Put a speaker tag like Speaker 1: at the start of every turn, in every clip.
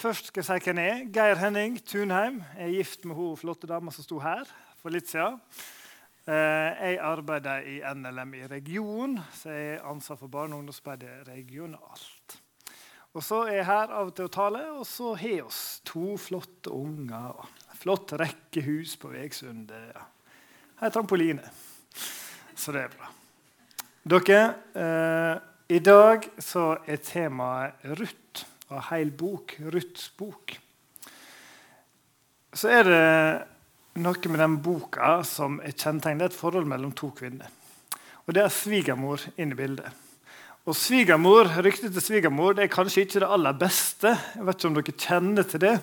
Speaker 1: Først skal jeg si hvem jeg er. Geir Henning Tunheim. Jeg er gift med hun flotte dama som sto her for litt siden. Eh, jeg arbeider i NLM i region, så jeg er ansatt for barne- og ungdomsarbeidet regionalt. Og så er jeg her av og til å tale, og så har oss to flotte unger. Flott rekkehus på Vegsund. Ja. Her er trampoline. Så det er bra. Dere, eh, i dag så er temaet Ruth og hel bok, Ruths bok. Så er det noe med den boka som er kjennetegnet. Det er et forhold mellom to kvinner. Og det er svigermor inne i bildet. Og svigermor, Ryktet til svigermor det er kanskje ikke det aller beste. Jeg vet ikke om dere kjenner til det.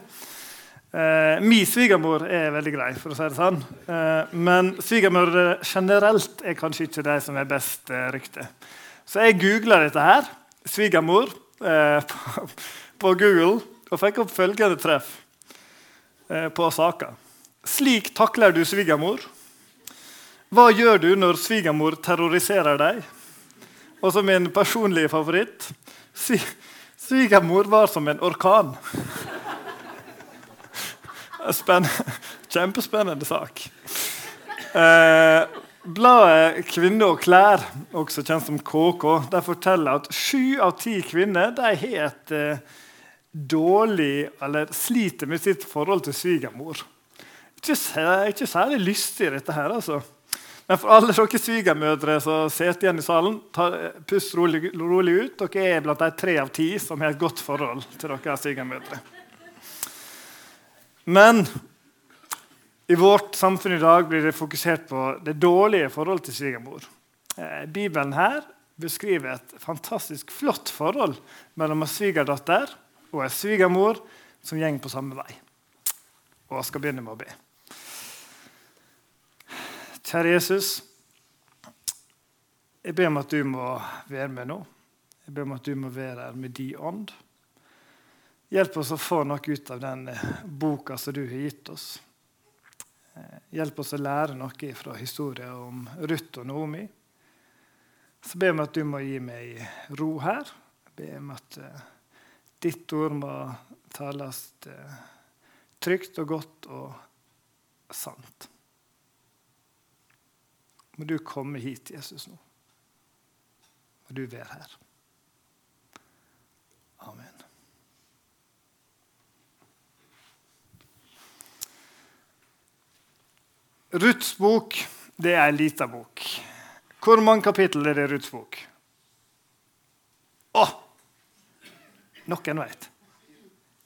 Speaker 1: Eh, min svigermor er veldig grei, for å si det sånn. Eh, men svigermor generelt er kanskje ikke de som er best eh, rykte. Så jeg googla dette her. Svigermor. Eh, på, på, Google og fikk opp følgende treff eh, på saka. Slik takler du svigermor. Hva gjør du når svigermor terroriserer deg? Og som min personlige favoritt Svigermor var som en orkan. Kjempespennende sak. Eh, Bladet Kvinne og klær, også kjent som KK, der forteller at sju av ti kvinner de har et eh, dårlig eller sliter med sitt forhold til svigermor. Ikke, ikke særlig lystig, dette her. altså. Men for alle dere svigermødre som sitter igjen i salen, ta, pust rolig, rolig, ut. Dere er blant de tre av ti som har et godt forhold til dere svigermødre. Men i vårt samfunn i dag blir det fokusert på det dårlige forholdet til svigermor. Eh, Bibelen her beskriver et fantastisk flott forhold mellom en svigerdatter og en svigermor som går på samme vei. Og jeg skal begynne med å be. Kjære Jesus, jeg ber om at du må være med nå. Jeg ber om at du må være her med din ånd. Hjelp oss å få noe ut av den boka som du har gitt oss. Eh, hjelp oss å lære noe fra historien om Ruth og Naomi. Så ber om at du må gi meg ro her. Jeg ber om at uh, ditt ord må tales uh, trygt og godt og sant. Må du komme hit, Jesus, nå. Må du være her. Amen. Ruths bok det er ei lita bok. Hvor mange kapittel er det i Ruths bok? Å! Noen vet.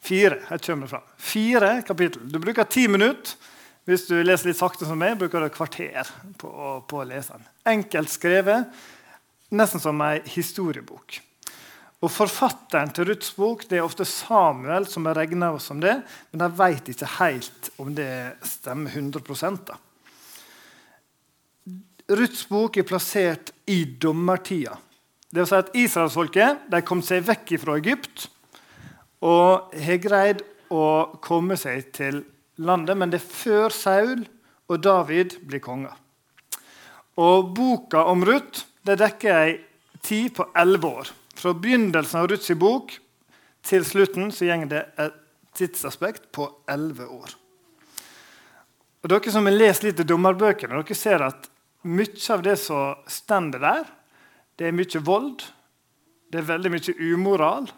Speaker 1: Fire. Her kommer det fram. Fire kapittel. Du bruker ti minutter. Hvis du leser litt sakte som meg, bruker du et kvarter på, på å lese den. Enkelt skrevet, nesten som ei historiebok. Og Forfatteren til Ruths bok det er ofte Samuel, som er regna som det, men de vet ikke helt om det stemmer 100 da. Ruths bok er plassert i dommertida. Det vil si at Israelsfolket kom seg vekk fra Egypt og har greid å komme seg til landet, men det er før Saul og David blir konger. Og Boka om Ruth det dekker ei tid på elleve år. Fra begynnelsen av Ruths bok til slutten så går det et tidsaspekt på elleve år. Og Dere som har lest litt i dommerbøkene, dere ser at mye av det som står der, det er mye vold. Det er veldig mye umoral.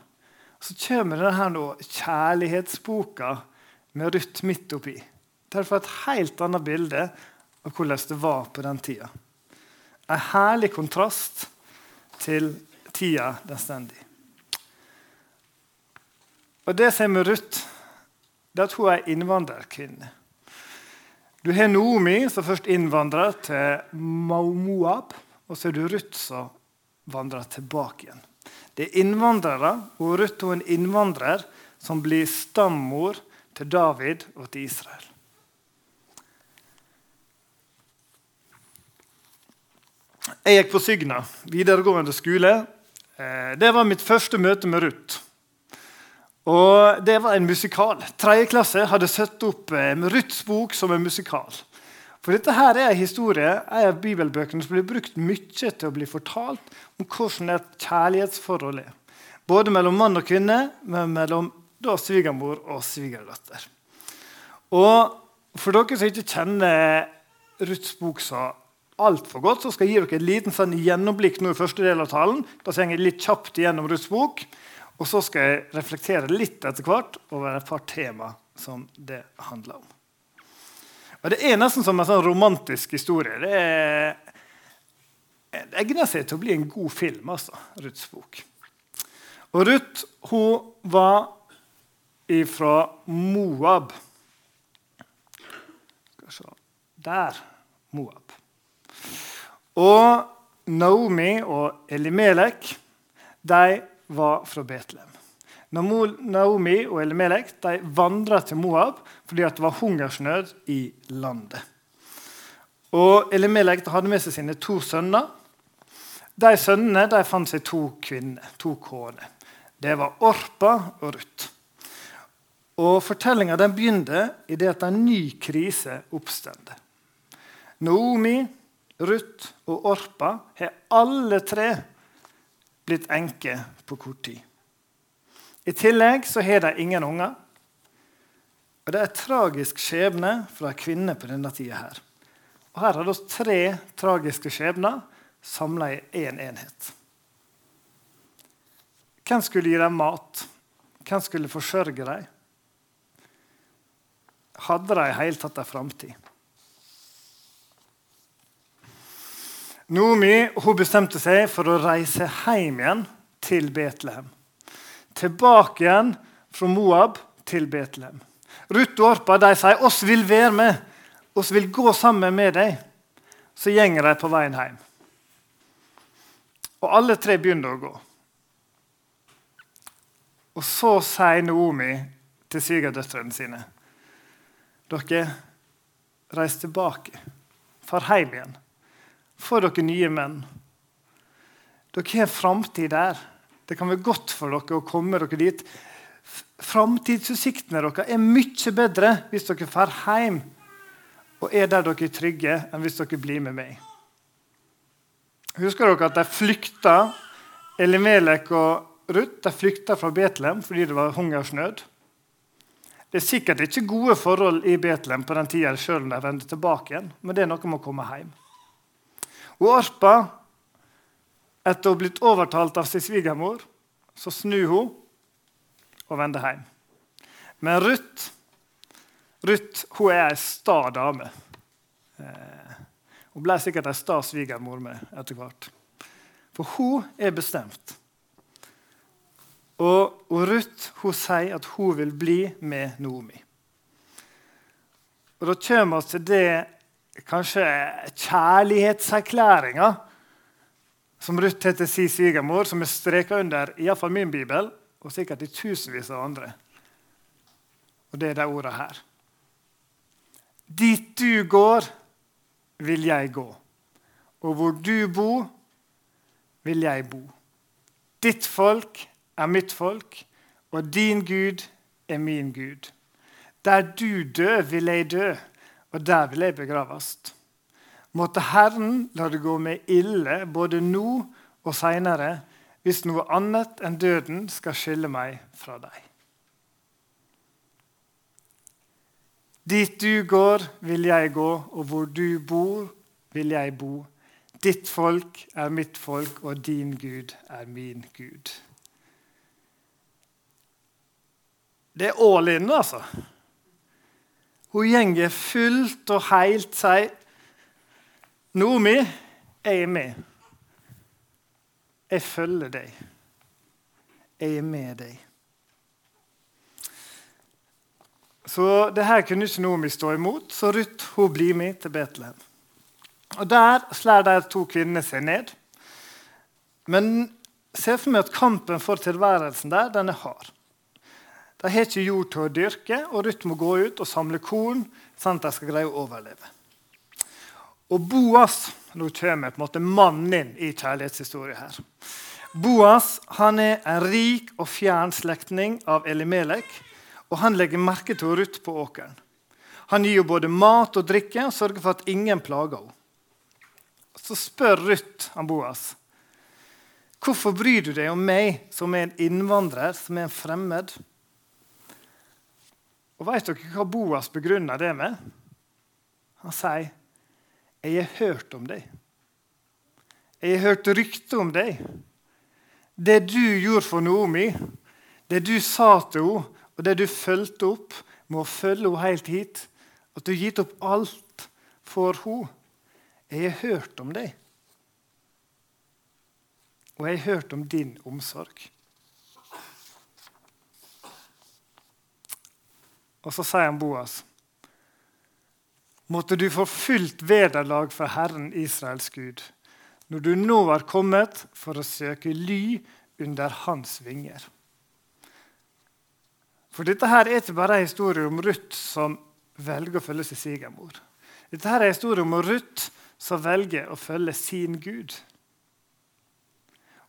Speaker 1: Så kommer denne kjærlighetsboka med Ruth midt oppi. Det får et helt annet bilde av hvordan det var på den tida. En herlig kontrast til tida den står i. Og Det som er med Ruth, det er at hun er innvandrerkvinne. Du har Noomi, som først innvandrer til Moab. Og så er du Ruth, som vandrer tilbake igjen. Det er innvandrere, og Ruth er en innvandrer som blir stammor til David og til Israel. Jeg gikk på Sygna videregående skole. Eh, det var mitt første møte med Ruth. Og Det var en musikal. Tredje klasse hadde satt opp eh, Ruths bok som en musikal. For dette her er en historie en av bibelbøkene som blir brukt mye til å bli fortalt om hvordan et kjærlighetsforhold er. Både mellom mann og kvinne, men mellom da svigermor og svigerdatter. Og for dere som ikke kjenner Ruths bok så altfor godt, så skal jeg gi dere et liten sånn gjennomblikk nå i første del av talen. Da går jeg litt kjapt gjennom Ruths bok, og så skal jeg reflektere litt etter hvert over et par tema som det handler om. Og Det er nesten som en sånn romantisk historie. Det, er, det egner seg til å bli en god film, altså, Ruths bok. Og Ruth hun var fra Moab. Skal vi se Der. Moab. Og Naomi og Elimelek de var fra Betlehem. Naomi og Elimelek de vandra til Moab fordi det var hungersnød i landet. Og Elimelek hadde med seg sine to sønner. De sønnene de fant seg to kvinner, to koner. Det var Orpa og Ruth. Og Fortellinga begynte i det at en ny krise oppstår. Naomi, Ruth og Orpa har alle tre blitt enke på kort tid. I tillegg så har de ingen unger. Og Det er en tragisk skjebne for ei kvinne på denne tida. Her Og her har vi tre tragiske skjebner samla i én en enhet. Hvem skulle gi dem mat? Hvem skulle forsørge dem? Hadde de i hele tatt ei framtid? Hun bestemte seg for å reise hjem igjen til Betlehem. Tilbake igjen fra Moab til Betlehem. Ruth og Orpa de sier oss vil være med, oss vil gå sammen med deg. Så gjenger de på veien hjem. Og alle tre begynner å gå. Og så sier Naomi til svigerdøtrene sine Dere, reis tilbake. Far hjem igjen. Få dere nye menn. Dere har framtid der. Det kan være godt for dere å komme dere dit. Framtidsutsiktene deres er mye bedre hvis dere drar hjem og er der dere er trygge, enn hvis dere blir med meg. Husker dere at de flykta, Elimelek og Ruth de flykta fra Betlehem fordi det var hungersnød? Det er sikkert ikke gode forhold i Betlehem på den tida, selv om de vender tilbake igjen, men det er noe med å komme hjem. Og Orpa, etter å ha blitt overtalt av sin svigermor, så snur hun og vender hjem. Men Ruth, Ruth hun er ei sta dame. Eh, hun ble sikkert ei sta svigermor med etter hvert. For hun er bestemt. Og, og Ruth hun sier at hun vil bli med Noomi. Og Da kommer vi til det kanskje kjærlighetserklæringa som Ruth heter si svigermor, som er streka under iallfall min bibel, og sikkert i tusenvis av andre. Og det er de orda her. Dit du går, vil jeg gå. Og hvor du bor, vil jeg bo. Ditt folk er mitt folk, og din Gud er min Gud. Der du dør, vil jeg dø og der vil jeg begraves. Måtte Herren la det gå meg ille både nå og seinere, hvis noe annet enn døden skal skille meg fra deg. Dit du går, vil jeg gå, og hvor du bor, vil jeg bo. Ditt folk er mitt folk, og din Gud er min Gud. Det er all in, altså. Hun gjenger fullt og helt sier 'Nomi, jeg er med. Jeg følger deg. Jeg er med deg. Så det her kunne ikke Nomi stå imot, så Ruth hun blir med til Betlehem. Og Der slår de to kvinnene seg ned. Men se for meg at kampen for tilværelsen der den er hard. De har ikke jord til å dyrke, og Ruth må gå ut og samle korn sånn at de skal greie å overleve. Og Boas Nå kommer på en måte mannen inn i kjærlighetshistorien her. Boas han er en rik og fjern slektning av Elimelek, og han legger merke til Ruth på åkeren. Han gir henne både mat og drikke og sørger for at ingen plager henne. Så spør Ruth han Boas hvorfor bryr du deg om meg som er en innvandrer, som er en fremmed. Og Vet dere hva Boas begrunner det med? Han sier, 'Jeg har hørt om deg.' 'Jeg har hørt rykte om deg.' Det du gjorde for Noomi, det du sa til henne, og det du fulgte opp med å følge henne helt hit, at du har gitt opp alt for henne Jeg har hørt om deg. Og jeg har hørt om din omsorg. Og så sier han Boas Måtte du få fullt vederlag for Herren Israels Gud, når du nå har kommet for å søke ly under hans vinger. For dette her er ikke bare en historie om Ruth som velger å følge sin svigermor. Dette her er en historie om Ruth som velger å følge sin Gud.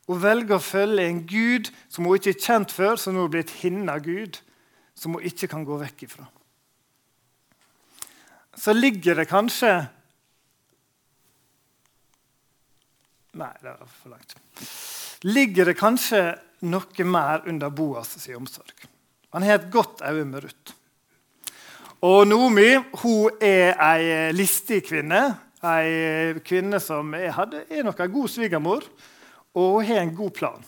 Speaker 1: Hun velger å følge en Gud som hun ikke er kjent før, som nå er blitt hinna Gud, som hun ikke kan gå vekk ifra. Så ligger det kanskje Nei, det var for langt. Ligger det kanskje noe mer under Boas sin omsorg. Han har et godt øye med Ruth. Og Nomi hun er ei listig kvinne. Ei kvinne som er, hadde, er nok en god svigermor, og hun har en god plan.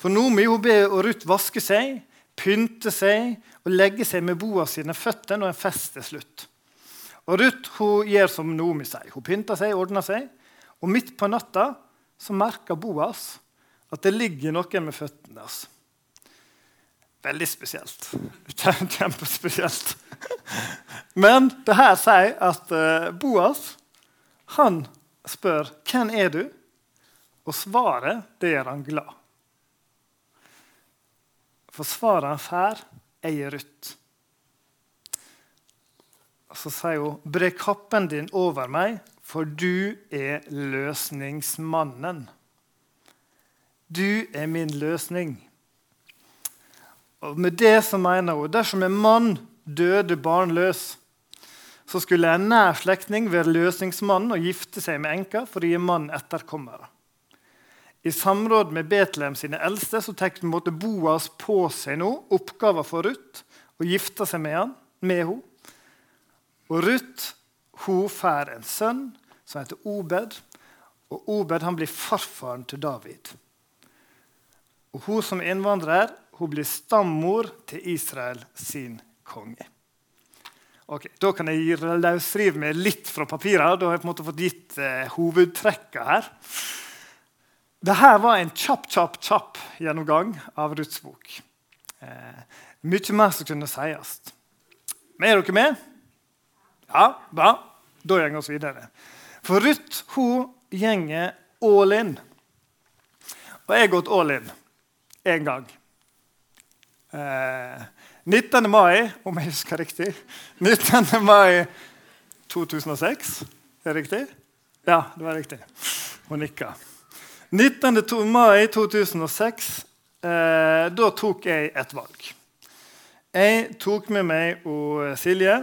Speaker 1: For Nomi hun ber Ruth vaske seg, pynte seg og legge seg med boa sine føtter når en fest er slutt. Og Ruth hun gjør som Nomi sier. Hun pynter seg, ordner seg. Og midt på natta så merker Boas at det ligger noe med føttene hans. Veldig spesielt. Kjempespesielt. Men det her sier at eh, Boas han spør hvem er du og svaret det gjør han glad. For svaret han får, er Ruth. Så sier hun, 'Bre kappen din over meg, for du er løsningsmannen.' Du er min løsning. Og Med det så mener hun dersom en mann døde barnløs, så skulle en nær slektning være løsningsmannen og gifte seg med enka for å gi mannen etterkommere. I samråd med Betlehem sine eldste så tar Boas på seg nå oppgaven for Ruth og gifter seg med, han, med henne. Og Ruth hun får en sønn som heter Obed. Og Obed han blir farfaren til David. Og Hun som innvandrer hun blir stammor til Israel sin konge. Ok, Da kan jeg løsrive meg litt fra papiret. Da har jeg på en måte fått gitt eh, hovedtrekka her. Dette var en kjapp kjapp, kjapp gjennomgang av Ruths bok. Eh, mye mer som kunne sies. Men er dere med? Ja, bra. Da går vi videre. For Ruth hun gjenger all in. Og jeg har gått all in én gang. Eh, 19. mai, om jeg husker riktig 19. mai 2006. Er det riktig? Ja, det var riktig. Hun nikka. 19. mai 2006 eh, da tok jeg et valg. Jeg tok med meg og Silje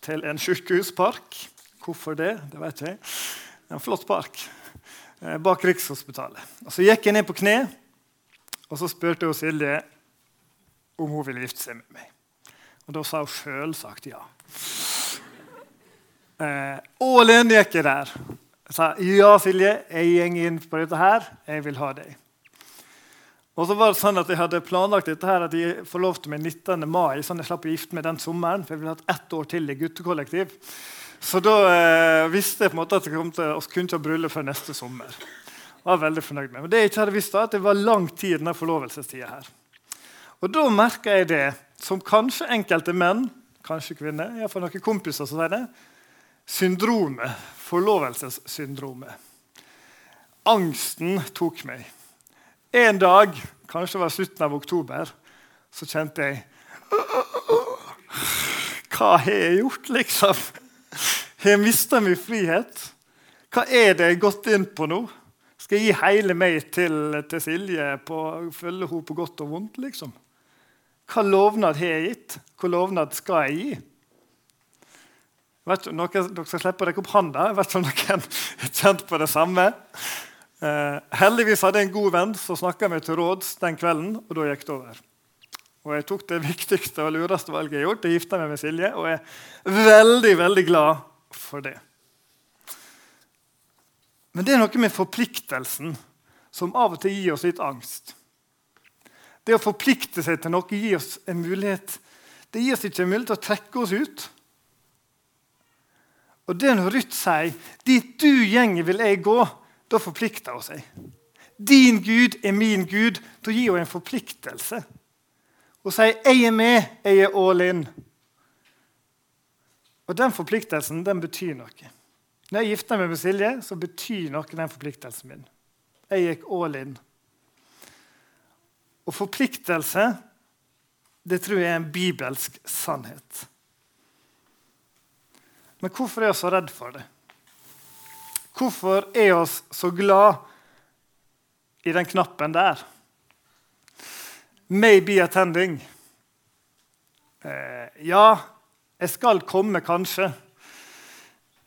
Speaker 1: til en sykehuspark. Hvorfor det? Det vet jeg. En flott park eh, bak Rikshospitalet. Og Så gikk jeg ned på kne og så spurte jeg Silje om hun ville gifte seg med meg. Og Da sa hun selvsagt ja. Eh, og alene gikk jeg der. Jeg sa ja, Silje, jeg går inn på dette her. Jeg vil ha deg. Og så var det sånn at Jeg hadde planlagt dette her, at jeg forlovte meg 19. mai, sånn jeg slapp å gifte meg den sommeren. for jeg ville hatt ett år til i guttekollektiv. Så da eh, visste jeg på en måte at jeg kom til, kunne ha bryllup før neste sommer. Jeg var veldig fornøyd med. Men det jeg ikke hadde visst da, at det var lang tid denne forlovelsestida her. Og da merka jeg det, som kanskje enkelte menn, kanskje kvinner, iallfall noen kompiser som sier det, syndromet, forlovelsessyndromet. Angsten tok meg. En dag, kanskje det var slutten av oktober, så kjente jeg Hva har jeg gjort, liksom? Har jeg mista min frihet? Hva er det jeg har gått inn på nå? Skal jeg gi hele meg til, til Silje på følge henne på godt og vondt? liksom? Hva lovnad har jeg gitt? Hva lovnad skal jeg gi? Vet noen, dere skal slippe å rekke opp hånda. Jeg vet ikke om noen har kjent på det samme. Eh, heldigvis hadde jeg en god venn som snakka meg til råds den kvelden, og da gikk det over. Og jeg tok det viktigste og lureste valget jeg har gjort, og gifta meg med Silje. Og jeg er veldig, veldig glad for det. Men det er noe med forpliktelsen som av og til gir oss litt angst. Det å forplikte seg til noe gir oss en mulighet. Det gir oss ikke en mulighet til å trekke oss ut. Og det når Ruth sier 'dit du gjenger, vil jeg gå', da forplikter hun seg. Din Gud er min Gud. Da gir hun en forpliktelse. Hun sier 'jeg er med, jeg er all in'. Og Den forpliktelsen den betyr noe. Når jeg gifter meg med Silje, så betyr noe den forpliktelsen min. Jeg gikk all in. Og forpliktelse det tror jeg er en bibelsk sannhet. Men hvorfor er vi så redd for det? Hvorfor er vi så glad i den knappen der? Maybe attending. Eh, ja, jeg skal komme, kanskje.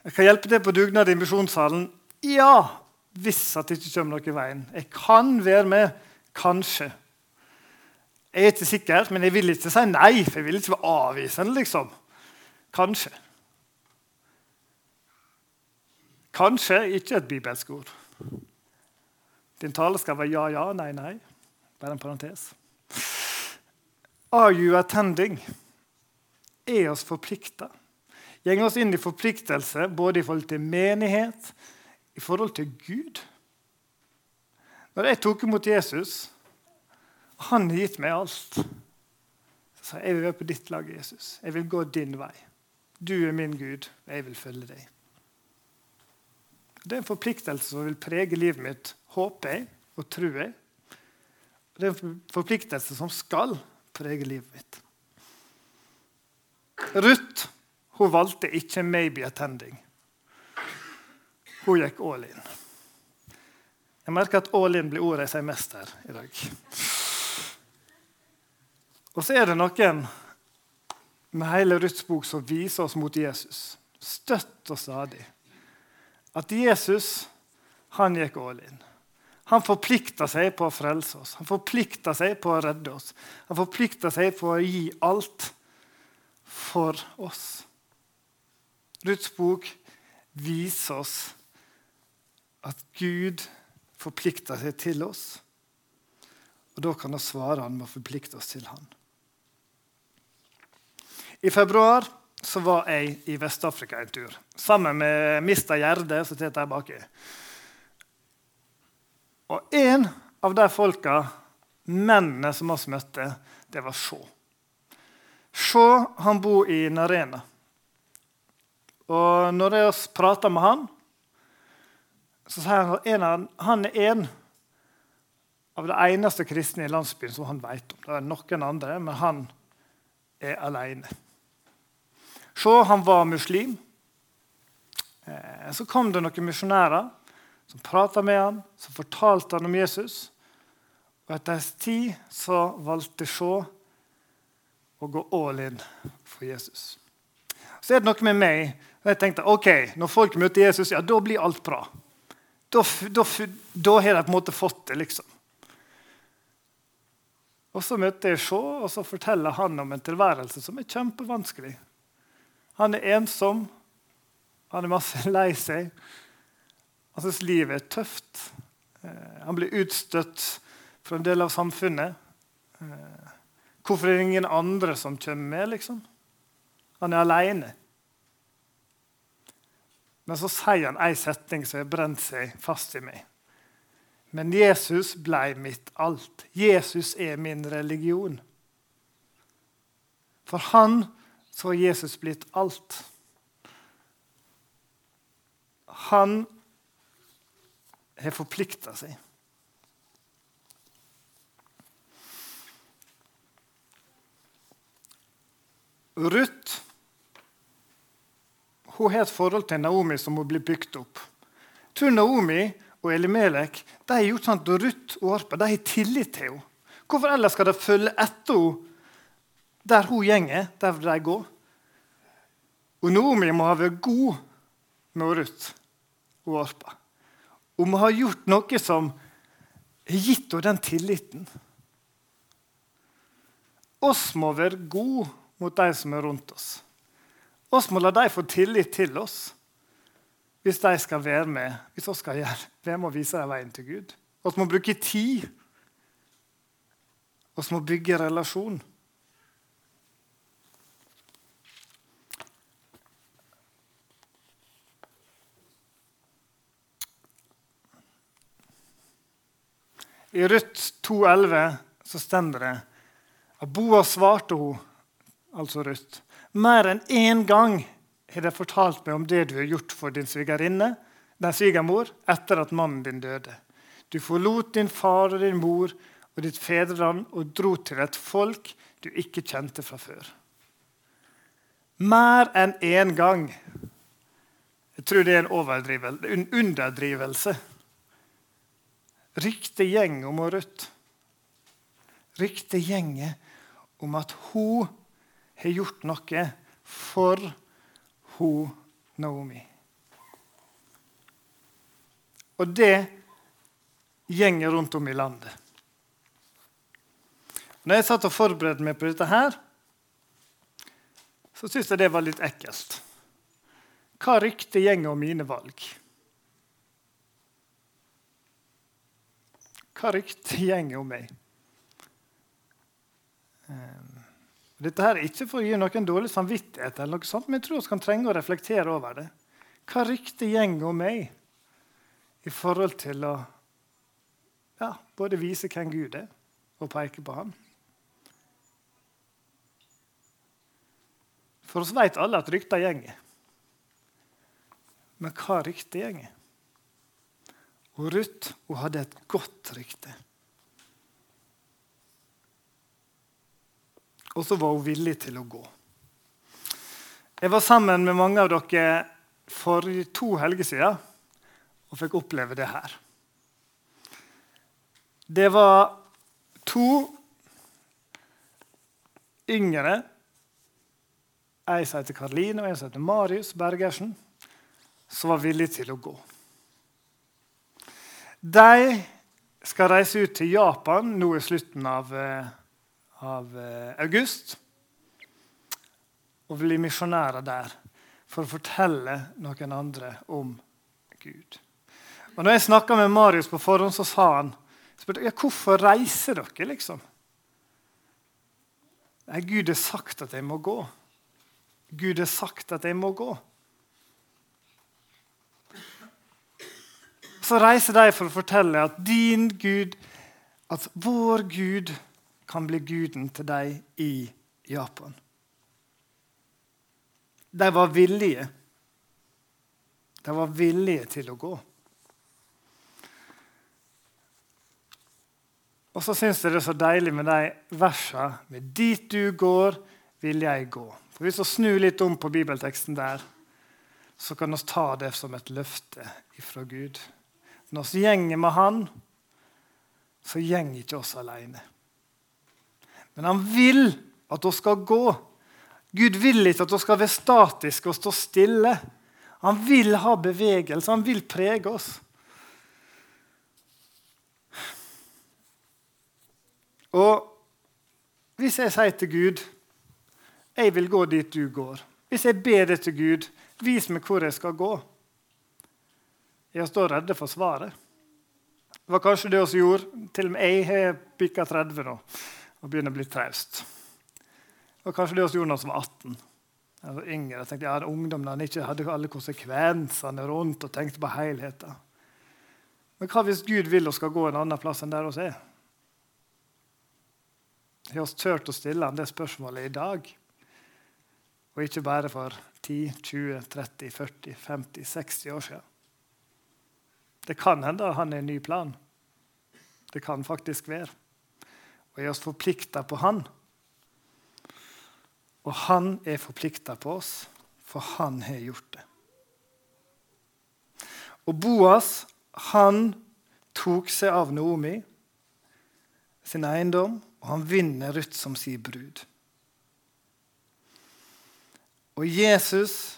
Speaker 1: Jeg kan hjelpe til på dugnad i misjonssalen. Ja, hvis at det ikke kommer noe i veien. Jeg kan være med, kanskje. Jeg er ikke sikker, men jeg vil ikke si nei, for jeg vil ikke være avvisende. liksom. Kanskje. Kanskje ikke et bibelsk ord. Din tale skal være ja, ja, nei, nei. Bare en parentes. Are you attending? Er oss forplikta? Går oss inn i forpliktelse både i forhold til menighet, i forhold til Gud? Når jeg tok imot Jesus, og han har gitt meg alt, så sa jeg jeg vil være på ditt lag, Jesus. Jeg vil gå din vei. Du er min Gud, og jeg vil følge deg. Det er en forpliktelse som vil prege livet mitt, håper jeg og tror jeg. Det er en forpliktelse som skal prege livet mitt. Ruth hun valgte ikke 'maybe attending'. Hun gikk all in. Jeg merker at 'all in' blir ordet jeg sier mest her i dag. Og så er det noen med hele Ruths bok som viser oss mot Jesus. Støtt og stadig at Jesus han gikk all in. Han forplikta seg på å frelse oss, han forplikta seg på å redde oss. Han forplikta seg på å gi alt for oss. Ruths bok viser oss at Gud forplikter seg til oss. Og Da kan vi svare han med å forplikte oss til han. I februar så var jeg i Vest-Afrika en tur sammen med Mista Gjerde, som sitter der baki. Og en av de folka, mennene som oss møtte, det var Sjå. Sjå han bor i Narena. Og når jeg prater med han, så sier han at han er en av de eneste kristne i landsbyen som han vet om. Det er noen andre, men han er alene. Se, han var muslim. Eh, så kom det noen misjonærer som prata med han, som fortalte han om Jesus. Og etter en tid så valgte Sjå å gå all in for Jesus. Så er det noe med meg og jeg tenkte ok, når folk møter Jesus, ja, da blir alt bra. Da, da, da har de på en måte fått det, liksom. Og Så møter jeg Sjå, og så forteller han om en tilværelse som er kjempevanskelig. Han er ensom. Han er masse lei seg. Han syns livet er tøft. Eh, han blir utstøtt fra en del av samfunnet. Eh, hvorfor er det ingen andre som kommer med? liksom? Han er aleine. Men så sier han ei setning som har brent seg fast i meg. Men Jesus blei mitt alt. Jesus er min religion. For han så har Jesus blitt alt. Han har forplikta seg. Ruth hun har et forhold til Naomi som må bli bygd opp. Tror Naomi og Elimelek de har gjort sånn at Ruth og Orpa de har tillit til henne. Hvorfor ellers skal de følge etter henne der hun gjenger, der vil de gå. Og Naomi må ha vært god med Ruth og Orpa. Hun må ha gjort noe som har gitt henne den tilliten. oss må være gode mot de som er rundt oss. Oss må la de få tillit til oss hvis de skal være med hvis oss skal gjøre, Vi må vise dem veien til Gud. Vi må bruke tid. Vi må bygge relasjon. I Ruth 2,11 så stender det at Boas svarte hun, altså Ruth, mer enn én gang har de fortalt meg om det du har gjort for din svigerinne, din svigermor, etter at mannen din døde. Du forlot din far og din mor og ditt fedreland og dro til et folk du ikke kjente fra før. Mer enn én gang. Jeg tror det er en, en underdrivelse. Ryktet gjeng om Ruth. Riktig gjenge om at hun har gjort noe for hun Naomi. Og det gjenger rundt om i landet. Når jeg satt og forberedte meg på dette, her, så syntes jeg det var litt ekkelt. Hva rykte gjenger om mine valg? Hva ryktet gjenger om meg. Ehm, dette her er ikke for å gi noen dårlig samvittighet, eller noe sånt, men jeg tror vi kan trenge å reflektere over det. Hva ryktet gjenger om meg i forhold til å ja, både vise hvem Gud er, og peke på ham? For oss vet alle at rykter gjenger. Men hva ryktet gjenger? Og Ruth hun hadde et godt rykte. Og så var hun villig til å gå. Jeg var sammen med mange av dere for to helger siden og fikk oppleve det her. Det var to yngre, En som heter Karoline og en som heter Marius Bergersen, som var villige til å gå. De skal reise ut til Japan nå i slutten av, eh, av eh, august og bli misjonærer der for å fortelle noen andre om Gud. Og når jeg snakka med Marius på forhånd, så sa han spurte, ja, hvorfor reiser dere. liksom? Nei, Gud har sagt at jeg må gå. Gud har sagt at jeg må gå. Så reiser de for å fortelle at din Gud, at vår Gud kan bli guden til deg i Japan. De var villige. De var villige til å gå. Og så syns jeg det er så deilig med de versene med 'dit du går, vil jeg gå'. For Hvis vi snur litt om på bibelteksten der, så kan vi ta det som et løfte ifra Gud. Når vi gjenger med Han, så gjenger ikke oss alene. Men han vil at vi skal gå. Gud vil ikke at vi skal være statiske og stå stille. Han vil ha bevegelse, han vil prege oss. Og hvis jeg sier til Gud jeg vil gå dit du går Hvis jeg ber det til Gud, vis meg hvor jeg skal gå jeg står redde for svaret. Det var kanskje det vi gjorde. Til og med jeg har pikka 30 nå og begynner å bli traust. Det var kanskje det vi gjorde da vi var 18. Jeg var yngre. Jeg tenkte, ja, det ungdom når ikke hadde alle konsekvensene rundt og tenkte på helheten. Men hva hvis Gud vil og skal gå en annen plass enn der vi er? Har vi turt å stille han det spørsmålet i dag? Og ikke bare for 10, 20, 30, 40, 50, 60 år siden? Det kan hende han er en ny plan. Det kan faktisk være. Og er oss forplikta på han. Og han er forplikta på oss, for han har gjort det. Og Boas han tok seg av Naomi, sin eiendom, og han vinner Ruth som sin brud. Og Jesus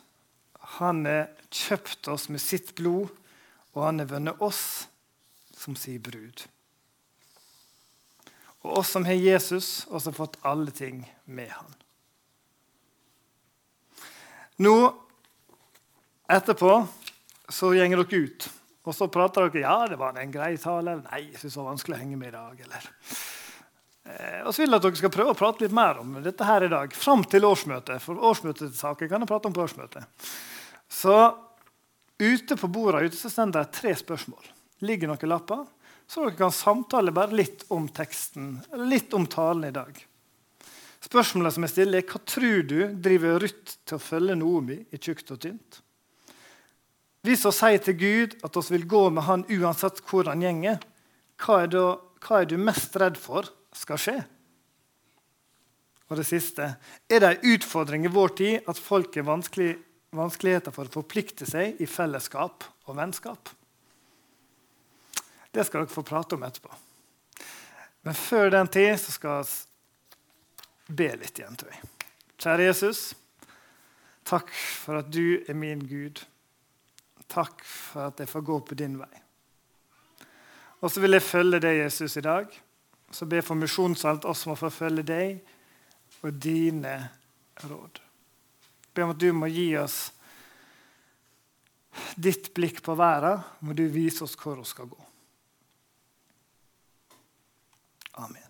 Speaker 1: han har kjøpt oss med sitt blod og han har vunnet oss som sin brud. Og oss som har Jesus, og som har fått alle ting med han. Nå, etterpå, så går dere ut. Og så prater dere ja, det var en grei tale. Eller nei, jeg synes det var vanskelig å henge med i dag. Eller. Eh, og så vil jeg at dere skal prøve å prate litt mer om dette her i dag. Fram til årsmøtet. For årsmøtesaker kan jeg prate om på årsmøtet. Så ute på bordet ute så står det tre spørsmål. ligger noen lapper, så dere kan samtale bare litt om teksten, eller litt om talen i dag. Spørsmålet som jeg stiller, er hva tror du driver Ruth til å følge Noomi i tjukt og tynt? Hvis vi sier til Gud at vi vil gå med Han uansett hvor han gjenger, hva er, da, hva er du mest redd for skal skje? Og det siste er det en utfordring i vår tid at folk er vanskelig, vanskeligheter for å forplikte seg i fellesskap og vennskap. Det skal dere få prate om etterpå. Men før den tid så skal vi be litt igjen. til deg. Kjære Jesus, takk for at du er min Gud. Takk for at jeg får gå på din vei. Og så vil jeg følge deg, Jesus, i dag. Så be for misjonssalt oss må forfølge deg og dine råd. Be om at du må gi oss ditt blikk på verden. Må du vise oss hvor vi skal gå. Amen.